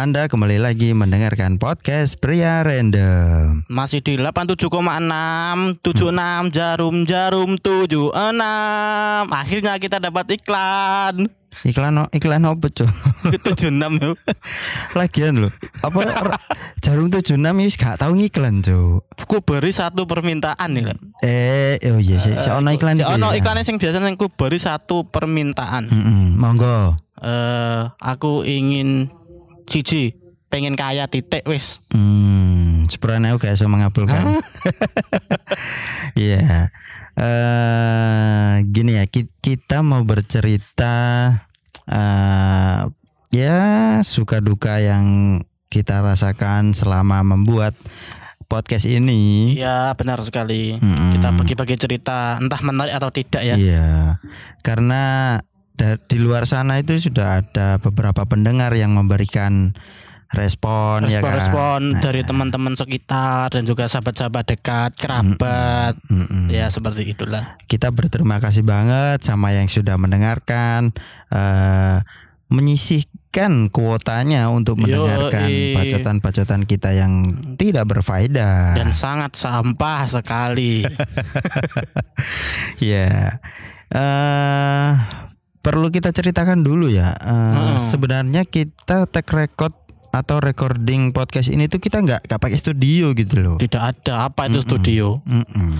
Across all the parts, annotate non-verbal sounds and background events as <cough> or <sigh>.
Anda kembali lagi mendengarkan podcast Pria Random. Masih di 87,6 76 jarum jarum 76. Akhirnya kita dapat iklan. Iklan iklan apa cuy? 76 <laughs> yuk. <laughs> Lagian loh. Apa jarum 76 wis gak tau ngiklan cuy. Ku beri satu permintaan nih. Lek. Eh, oh iya sih, si ono iklan Si ono ya? iklannya sing biasa yang ku beri satu permintaan. Mm-mm, monggo. Eh, aku ingin cici pengen kaya titik wis. Hmm, sebenarnya aku gak bisa mengabulkan. <laughs> Iya. Eh, gini ya, ki- kita mau bercerita eh ya suka duka yang kita rasakan selama membuat podcast ini. Ya benar sekali. Mm-mm. Kita bagi-bagi cerita entah menarik atau tidak ya. Iya. Karena di luar sana itu sudah ada beberapa pendengar yang memberikan respon, ya kan. Respon-respon dari teman-teman sekitar dan juga sahabat-sahabat dekat, kerabat. Mm-mm. Ya seperti itulah. Kita berterima kasih banget sama yang sudah mendengarkan eh menyisihkan kuotanya untuk mendengarkan bacotan-bacotan kita yang tidak berfaedah. Dan sangat sampah sekali. <laughs> Ya. eh perlu kita ceritakan dulu ya. Eh, Hmm. Sebenarnya kita tag record atau recording podcast ini tuh kita nggak nggak pakai studio gitu loh. Tidak ada apa itu studio. Mm-mm.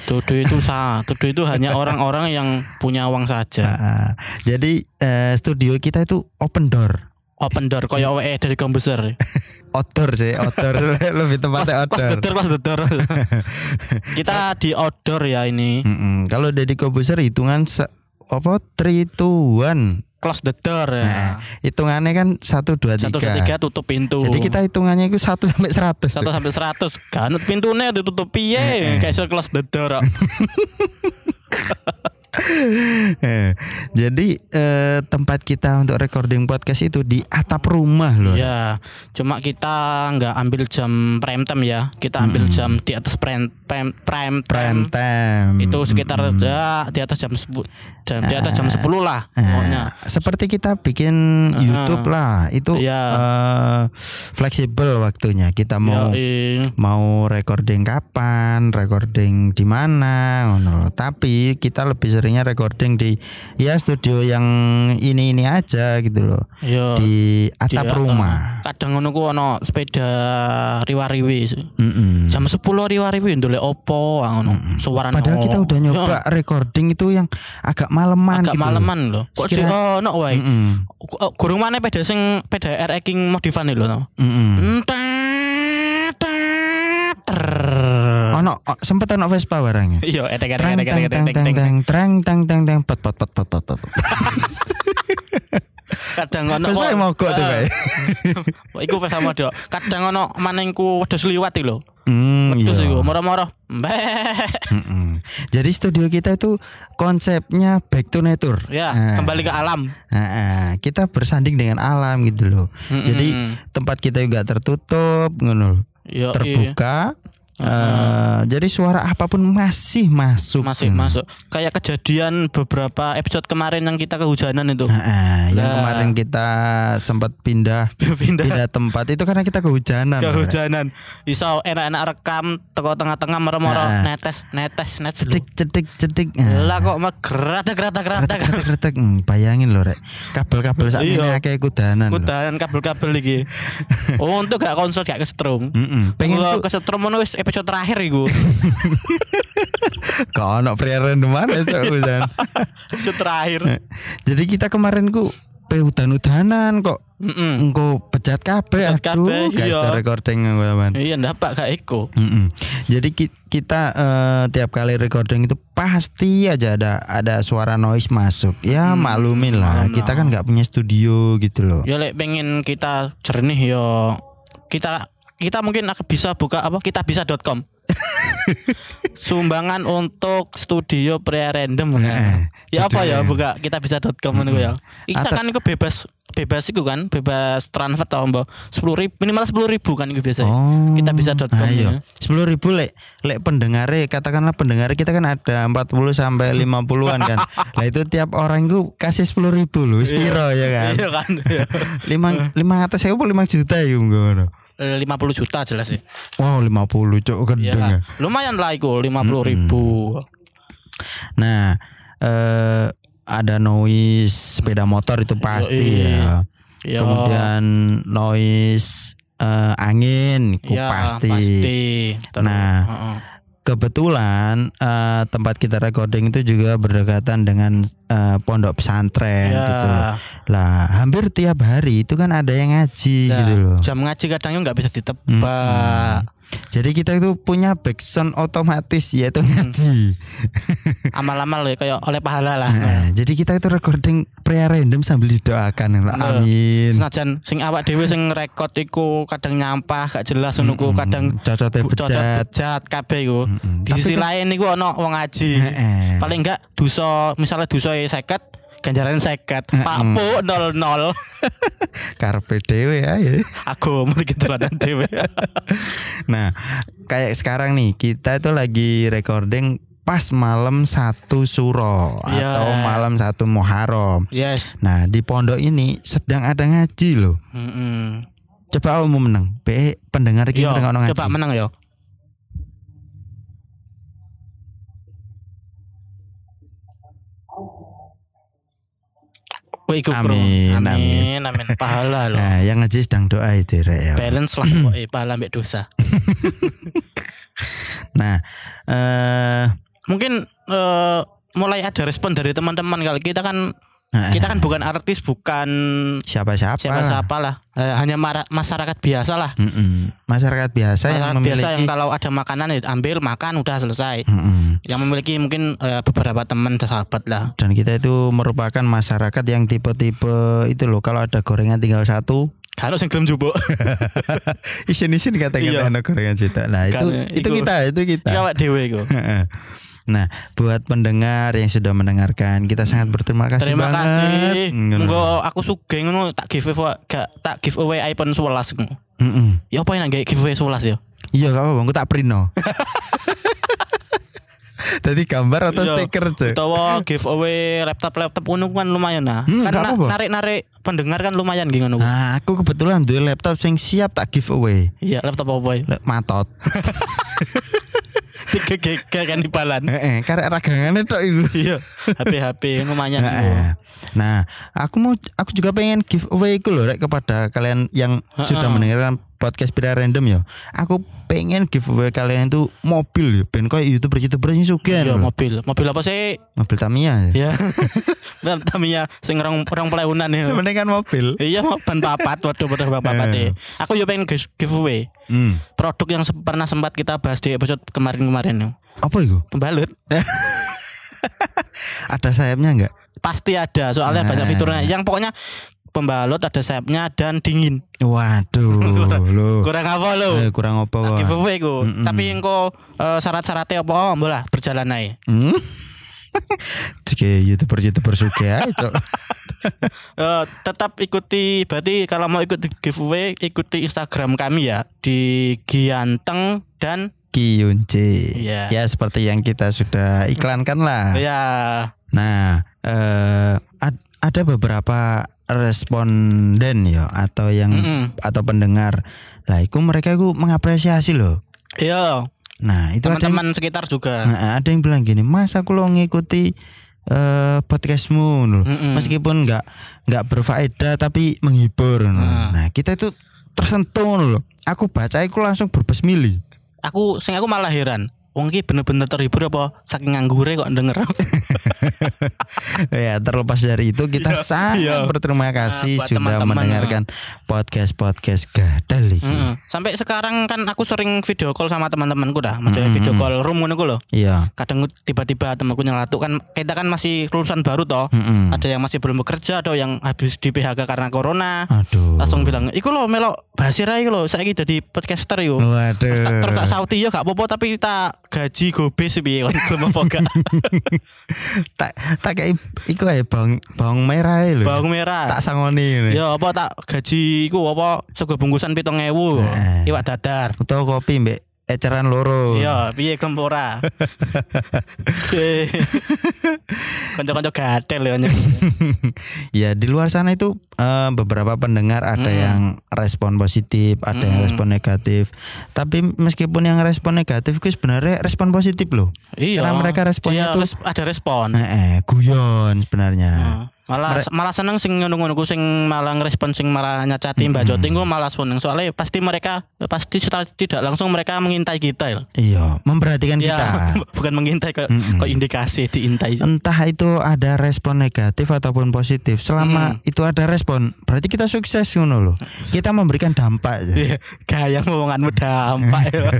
Studio itu sah. Studio itu hanya <laughs> orang-orang yang punya uang saja. Ah, jadi eh, studio kita itu open door. Open door koyo WE dari komputer. <laughs> Outdoor sih, outdoor <laughs> lebih tepatnya Pas outdoor. pas dedor. Kita di outdoor ya ini. Mm-mm. Kalau dari komputer hitungan se- apa 3 to 1. Close the door Nah, ya. hitungannya kan 1 2 3. Satu dua tiga tutup pintu. Jadi kita hitungannya itu 1 sampai 100. satu sampai seratus ganut pintunya ditutup piye kayak iso close the door Eh, <laughs> Jadi eh, tempat kita untuk recording podcast itu di atap rumah loh. ya cuma kita nggak ambil jam prime time ya kita ambil jam di atas prime prime prime, Prime time itu sekitar ya, di atas jam sepuluh jam di atas jam 10 lah pokoknya Nah, seperti kita bikin YouTube lah, itu Iya. eh, fleksibel waktunya. Kita mau Yoi. mau recording kapan, recording di mana. Tapi kita lebih seringnya recording di ya studio yang ini-ini aja gitu loh. Yo. Di atap Dia, rumah. kadang ngono ku ono sepeda riwa-riwi Mm-mm. jam 10 riwa-riwi ndolek opo ah, ngono suarane Padahal kita oh. udah Yo, nyoba recording itu yang agak maleman agak gitu maleman loh kok di Sekira- ono wae Mm-mm. Oh, Gurung mana peda sing peda RX King modifan lho no. Mm-mm. Entet, oh, sempet ono Vespa barangnya. <laughs> Iya, etek etek etek teng etek teng etek teng etek. teng treng teng teng teng pot pot pot pot pot pot. <laughs> Kadang ono Vespa mogok tuh. Wah, <laughs> Iku pas sama dok. Kadang ono manengku wedhus liwat iki lho. Hmm, Wedhus iya. iku moro-moro. Jadi studio kita itu konsepnya back to nature. Ya, Nah, kembali ke alam. nah, kita bersanding dengan alam gitu loh. Jadi tempat kita juga tertutup, ngono iya. Eh, jadi suara apa pun masih masuk. Masih masuk. Kayak kejadian beberapa episode kemarin yang kita kehujanan itu. Nah, ah, yang kemarin kita sempat pindah <laughs> Pindah pindah tempat itu karena kita kehujanan. kehujanan. Iso enak-enak rekam teko tengah-tengah moro-moro Nah. netes netes netes. Cedik cedik cedik. Nah. Lah kok mah geratak geratak geratak. Hmm, bayangin loh rek. Kabel-kabel saat ini kayak kudanan. loh. Kudahan kabel-kabel iki. <laughs> Oh, untuk gak konsol gak kesetrum. Mm-mm. Pengen Pengen tuh kesetrum ngono wis episode terakhir iku. <laughs> kau ono pria random mana cok hujan. <laughs> episode terakhir. Jadi kita kemarin ku pe udan-udanan kok Heeh. engko pecat kabeh aduh guys iya. recording teman. Iya ndapak gak eko. Mm-mm. Jadi ki- kita eh, tiap kali recording itu pasti aja ada ada suara noise masuk. Ya maklumin lah, ono. kita kan nggak punya studio gitu loh. Ya lek pengen kita jernih yo kita kita mungkin akan bisa buka apa kita bisa.com <laughs> sumbangan untuk studio pria random Nah, ya apa ya buka kita bisa.com ngono ya kita Atau- kan itu bebas bebas itu kan, bebas transfer tau mbak sepuluh ribu minimal sepuluh ribu kan itu biasanya. Oh. Kita bisa dot com ya. Sepuluh ribu lek lek pendengare katakanlah pendengare kita kan ada 40 sampai 50-an kan. <laughs> Lah itu tiap orang itu kasih sepuluh ribu loh, spiro ya kan. Iya kan. Iya. <laughs> Lima lima atas saya lima juta ya ngono. Eh, 50 juta jelas sih. Wow, 50 cok gendeng ya. Lumayan lah itu 50 ribu. Nah, eh ada noise sepeda motor itu pasti Yoi. ya. Iya. Kemudian noise eh, angin itu Iya, pasti. pasti. Terus, Nah, heeh. Kebetulan eh, tempat kita recording itu juga berdekatan dengan eh, pondok pesantren Ya. gitu loh. Lah, hampir tiap hari itu kan ada yang ngaji Nah, gitu loh. Jam ngaji kadangnya nggak bisa ditebak. Jadi kita itu punya backsound otomatis yaitu ngaji. <laughs> Amal-amal ya kayak oleh pahala lah. Nah, jadi kita itu recording pria random sambil didoakan. Nah. Amin. Senajan sing awak dhewe sing rekod iku kadang nyampah gak jelas ngono ku kadang Cocotnya cocok bejat. bejat kabeh iku. Di sisi lain iku ono wong ngaji. Paling enggak dosa misalnya dosa 50 ganjaran 50. Pak Po 00. Karpe dewe aja. Aku mau ketulanan dhewe. <laughs> <laughs> Nah, kayak sekarang nih kita itu lagi recording pas malam satu suro Iya. atau malam satu Muharram. yes. Nah, di pondok ini sedang ada ngaji loh. Heeh. Coba kamu menang. Be pendengar mendengar ngaji. coba menang yo. Wih, iku, bro. Amin, amin, amin. Pahala <laughs> loh. Nah, yang ngaji sedang doa itu Rek, ya. Balance lah <clears throat> pokoknya pahala ambek dosa. <laughs> Nah, eh Mungkin eh, mulai ada respon dari teman-teman kalau kita kan <laughs> kita kan bukan artis, bukan siapa-siapa. siapa-siapa lah. Eh, hanya masyarakat biasa lah. Mm-mm. Masyarakat biasa yang Masyarakat memiliki biasa yang kalau ada makanan ya ambil makan udah selesai. Mm-mm. Yang memiliki mungkin eh, beberapa teman sahabat lah. dan kita itu merupakan masyarakat yang tipe-tipe itu loh kalau ada gorengan tinggal satu Kalau sing gelem jupuk. <laughs> isin-isin kata-kata Iya. gorengan cita nah itu itu kita itu kita awak dhewe iku. Nah buat pendengar yang sudah mendengarkan kita sangat berterima kasih Terima banget kasih. Ngono. Monggo aku sugih ngono tak give away gak tak give away iPhone 11 ngono. Mm-mm. Ya apa yang nggak giveaway 11 ya? iya gak apa-apa aku tak prino Tadi <laughs> gambar atau Iya. stiker tuh Utawa giveaway laptop-laptop ngono kan lumayan nah. Hmm, kan gak na- apa-apa. narik-narik pendengar kan lumayan gitu ngono. Nah, aku kebetulan duwe laptop sing siap tak giveaway. Iya, laptop apa ya? Lek matot. <laughs> Tiga giga kan di balan. Heeh, karek ragangane tok iku. <laughs> Iya, HP-HP lumayan. Heeh. iku. Nah, aku mau aku juga pengen giveaway iku loh Rek, kepada kalian yang sudah mendengarkan podcast Pira Random ya. Aku pengen giveaway kalian itu mobil ya, ben koyo YouTuber-YouTuber sing sugih Iya, mobil. Mobil apa sih? Mobil Tamiya ya. Ya. <laughs> Mobil Tamiya sing rong rong ya. Sebenarnya kan mobil. Iya, ban papat, waduh waduh ban papat ya. Aku yo pengen giveaway Hmm. produk yang se- pernah sempat kita bahas di episode kemarin-kemarin ya. Apa itu? Pembalut. <laughs> Ada sayapnya enggak? Pasti ada, soalnya banyak Nah. fiturnya. Yang pokoknya pembalut ada sayapnya dan dingin. Waduh, <laughs> lo. Kurang apa lo? Eh, kurang apa kok? giveaway ku. Tapi engko eh, syarat-syaratnya apa? Oh, lah berjalan aja. Hmm? <laughs> Jika youtuber-youtuber suka aja cok. <laughs> Eh, tetap ikuti berarti kalau mau ikut giveaway ikuti Instagram kami ya di Gianteng dan Kiyunci. Iya. Ya seperti yang kita sudah iklankan lah. ya Nah, eh ad- ada beberapa responden ya atau yang Mm-mm. atau pendengar. Lah, itu mereka itu mengapresiasi loh. iya Nah, itu ada yang, teman-teman sekitar juga. Nah, ada yang bilang gini, "Mas, aku lo ngikuti eh podcastmu loh. Mm-mm. Meskipun nggak nggak berfaedah tapi menghibur." loh. Nah. Kita itu tersentuh loh. Aku baca aku langsung berbesmili. Aku sing aku malah heran. Wong bener-bener terhibur apa saking nganggure kok denger. <laughs> <laughs> ya terlepas dari itu kita sangat Iya. berterima kasih buat sudah teman-teman, mendengarkan podcast podcast gadal iki. Heeh. Sampai sekarang kan aku sering video call sama teman-temanku dah. Maksudnya video call room ngono lho. Iya. Kadang tiba-tiba temanku nyelatuk kan kita kan masih lulusan baru toh. Mm-mm. Ada yang masih belum bekerja, ada yang habis di PHK karena corona. Aduh. Langsung bilang, "Iku lho melok basir ae lho, saiki dadi podcaster yo." Waduh. Tak terus tak sauti ya gak apa-apa tapi tak gaji gobes piye <laughs> kon gelem apa gak. <laughs> tak tak kayak iku ae bawang bawang merah lho. Bawang merah. tak sangoni ini. Ya apa tak gaji iku apa sego bungkusan 7000. Heeh. Iwak dadar. Utawa kopi mbek eceran loro. Iya, piye klempora. <laughs> Kanca-kanca gatel ya. <laughs> ya di luar sana itu eh, beberapa pendengar ada Mm. yang respon positif, ada yang Mm. respon negatif. Tapi meskipun yang respon negatif itu sebenarnya respon positif loh. Iya. Karena mereka responnya Iya, tuh- res- ada respon. Eh, eh, guyon sebenarnya. Hmm. Malah malah seneng sing ngono-ngono ku sing malah ngerespon sing malah nyacati Mbak Joti ku malah seneng soalnya pasti mereka pasti setelah tidak langsung mereka mengintai kita ya. Iya, memperhatikan Ya, kita. <laughs> bukan mengintai kok Mm-mm. kok indikasi diintai. Entah itu ada respon negatif ataupun positif. Selama itu ada respon, berarti kita sukses ngono loh. Kita memberikan dampak. ya. Iya, gaya ngomonganmu dampak ya.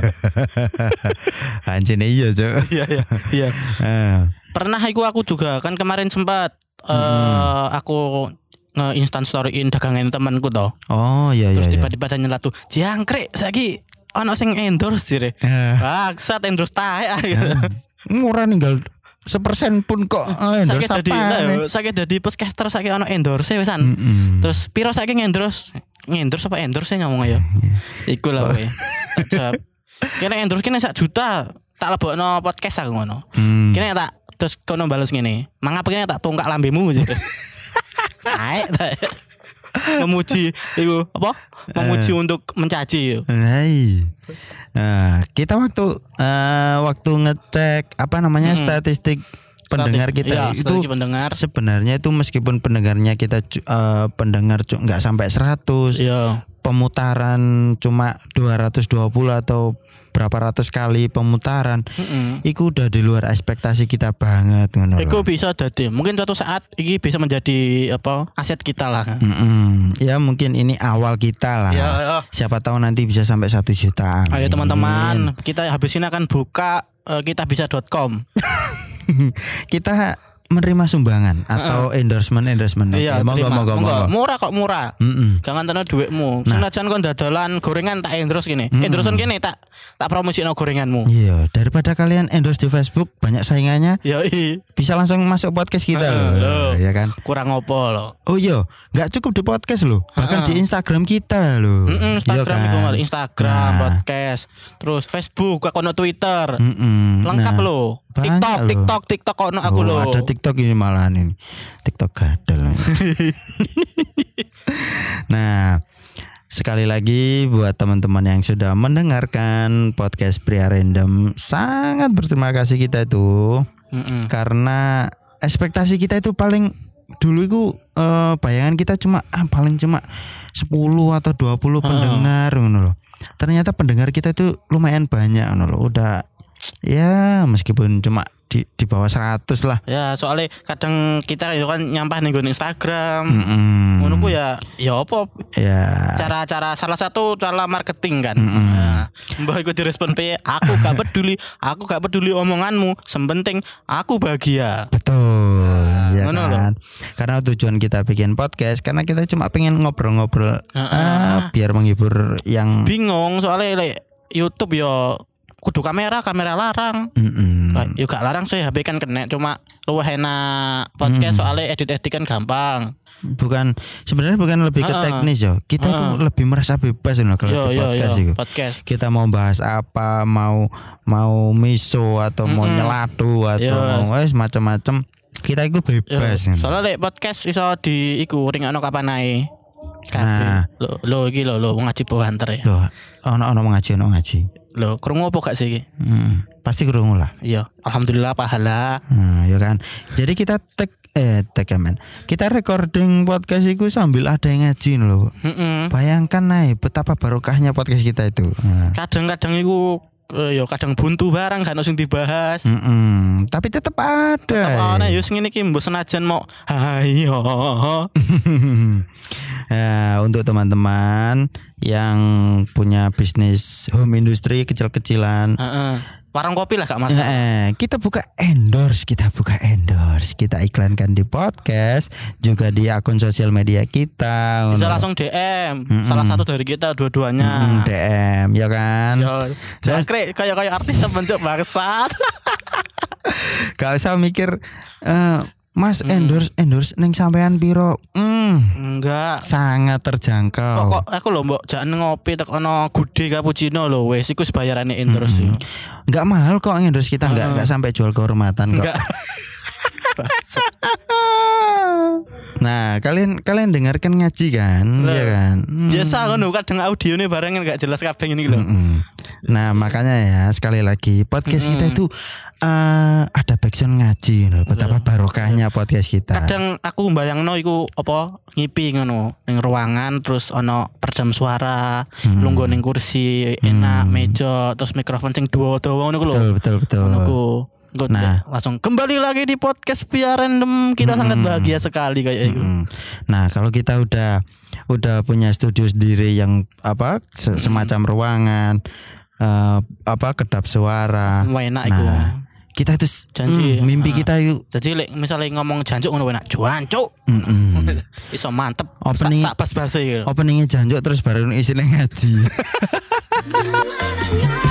<laughs> Anjene iya, Cuk. Iya, iya, iya. Eh, <laughs> Pernah aku aku juga kan kemarin sempat eh aku nge-instant storyin dagangan temanku toh. Oh, iya iya. Terus iya. tiba-tiba ada nyelatu, "Jangkrik saiki ono sing endorse jire." Eh, Bangsat endorse tae. murah ninggal sepersen pun kok endorse dadi nah, eh? saiki dadi podcaster saiki ono endorse wisan. Mm-mm. Terus piro saiki ngendorse? Ngendorse apa endorse ngomong ya? Iku lah kowe. Kene endorse kene sak juta. Tak lebokno podcast aku ngono. Hmm. Kene tak terus kono bales ngene. Mangap kene tak tungkak lambemu aja. <laughs> Aek tak. Memuji iku apa? Memuji untuk mencaci. Hai. Nah, kita waktu eh, waktu ngecek apa namanya Mm-mm. statistik pendengar Statis- kita iya, itu pendengar. sebenarnya itu meskipun pendengarnya kita eh, pendengar nggak sampai 100 Iya. pemutaran cuma 220 atau berapa ratus kali pemutaran Heeh. Iku udah di luar ekspektasi kita banget ngono. lho. Iku bisa dadi. Mungkin suatu saat ini bisa menjadi apa? Aset kita lah. Mm-mm. Ya mungkin ini awal kita lah. Ya, ya. Siapa tahu nanti bisa sampai satu juta. Ayo Amin. teman-teman, kita habis ini akan buka eh, kitabisa.com. <laughs> Kita menerima sumbangan atau endorsement endorsement. Iya, monggo, monggo, Monggo. Murah kok murah. Mm-mm. Jangan tenan duitmu. Nah. Senajan kon dadalan gorengan tak endorse gini. Mm-mm. Endorsean gini tak tak promosino gorenganmu. Iya, daripada kalian endorse di Facebook banyak saingannya, Ya i, bisa langsung masuk podcast kita Heeh, loh. loh. Ya kan? kurang opo lo. Oh iya, nggak cukup di podcast loh, bahkan Heeh. di Instagram kita loh. Mm-mm, Instagram Iya itu kan? ngal- Instagram, Nah. podcast, terus Facebook, akun Twitter. Mm-mm. Lengkap Nah, lo. Banyak TikTok, loh. TikTok, TikTok kono aku oh, lo. Ada TikTok ini malahan ini. TikTok gadel. <laughs> nah, sekali lagi buat teman-teman yang sudah mendengarkan podcast Pria Random, sangat berterima kasih kita itu Mm-mm. karena ekspektasi kita itu paling dulu itu eh, bayangan kita cuma ah, paling cuma 10 atau 20 pendengar ngono loh. Ternyata pendengar kita itu lumayan banyak ngono loh. Udah ya meskipun cuma di di bawah 100 lah. Ya, soalnya kadang kita ya kan nyampah nih Instagram. Ngono ku ya, ya apa Ya. cara-cara salah satu cara marketing kan. Mm-mm. Nah, mbah iku direspon piye? Aku gak peduli, aku gak peduli omonganmu, sementing aku bahagia. Betul, ya ngono kan. Karena tujuan kita bikin podcast karena kita cuma pengen ngobrol-ngobrol Heeh. ah, biar menghibur yang Bingung soalnya like, YouTube yo kudu kamera, kamera larang. Lah, Yo gak larang sih HP kan kena cuma luwih enak podcast soalnya edit-edit kan gampang. bukan sebenarnya bukan lebih ke teknis yo. Kita tuh lebih merasa bebas loh kalau Yo di yo podcast yo itu. podcast. Kita mau bahas apa, mau mau miso atau mau Mm-mm. nyelatu atau Yo. mau wes macam-macam. Kita itu Yo, bebas. ngono. soalnya like, podcast iso di iku ringakno kapan ae. Nah. Lo lo iki lo lo ngaji banter ya. Loh, ono ono ngaji ono ngaji. Lo krungu apa gak sih? Hmm, pasti kerungu lah. Iya, alhamdulillah pahala. Nah, ya kan. Jadi kita tag eh tag ya, men. Kita recording podcast itu sambil ada yang ngaji loh. Mm-mm. Bayangkan nih betapa barokahnya podcast kita itu. Nah. Kadang-kadang iku eh, yo kadang buntu barang kan sing dibahas. Mm-mm. Tapi tetap ada. Tetep ana yo sing ngene iki mbok senajan mau ayo. <laughs> ya, untuk teman-teman yang punya bisnis home industry kecil-kecilan. Heeh. Warung kopi lah gak masalah. Eh, kita buka endorse, kita buka endorse, kita iklankan di podcast, juga di akun sosial media kita. Bisa langsung DM. Salah satu dari kita dua-duanya. Mm, DM, ya kan? Jangkrik kayak kayak artis terbentuk bangsat. <laughs> Gak usah mikir eh, Mas endorse endorse neng sampean piro? Hmm, Enggak. sangat terjangkau. Kok aku lho mbok jangan ngopi tek ono gude cappuccino lho wes iku bayarane terus yo. Enggak mahal kok endorse kita enggak enggak sampai jual kehormatan kok. Enggak. <laughs> Nah, kalian kalian dengarkan ngaji kan? Lah. Iya kan? Hmm. Biasa ngono kadang audionya bareng enggak jelas kabeh iki lho. Mm-mm. Nah, makanya ya sekali lagi podcast kita itu eh, ada backsound ngaji loh. Betapa barokahnya podcast kita. Kadang aku bayangno iku apa ngipi ngono ning ruangan terus ono peredam suara, Hmm. lungguh ning kursi, enak meja, terus mikrofon sing dawa-dawa ngono ku lho. Betul, betul, betul. Ngono Engko Nah. langsung kembali lagi di podcast Biar Random. Kita sangat bahagia sekali kayak itu. Mm. Nah, kalau kita udah udah punya studio sendiri yang apa se- semacam ruangan eh, apa kedap suara. Wah enak. Nah, kita itu Janji. mm, mimpi Ah. kita itu Jadi misalnya ngomong jancuk ngono enak. Jancuk. mm-mm. <laughs> Iso mantep. Opening- sak pas base gitu. openingnya janjuk terus baru isinya ngaji. <laughs> <laughs>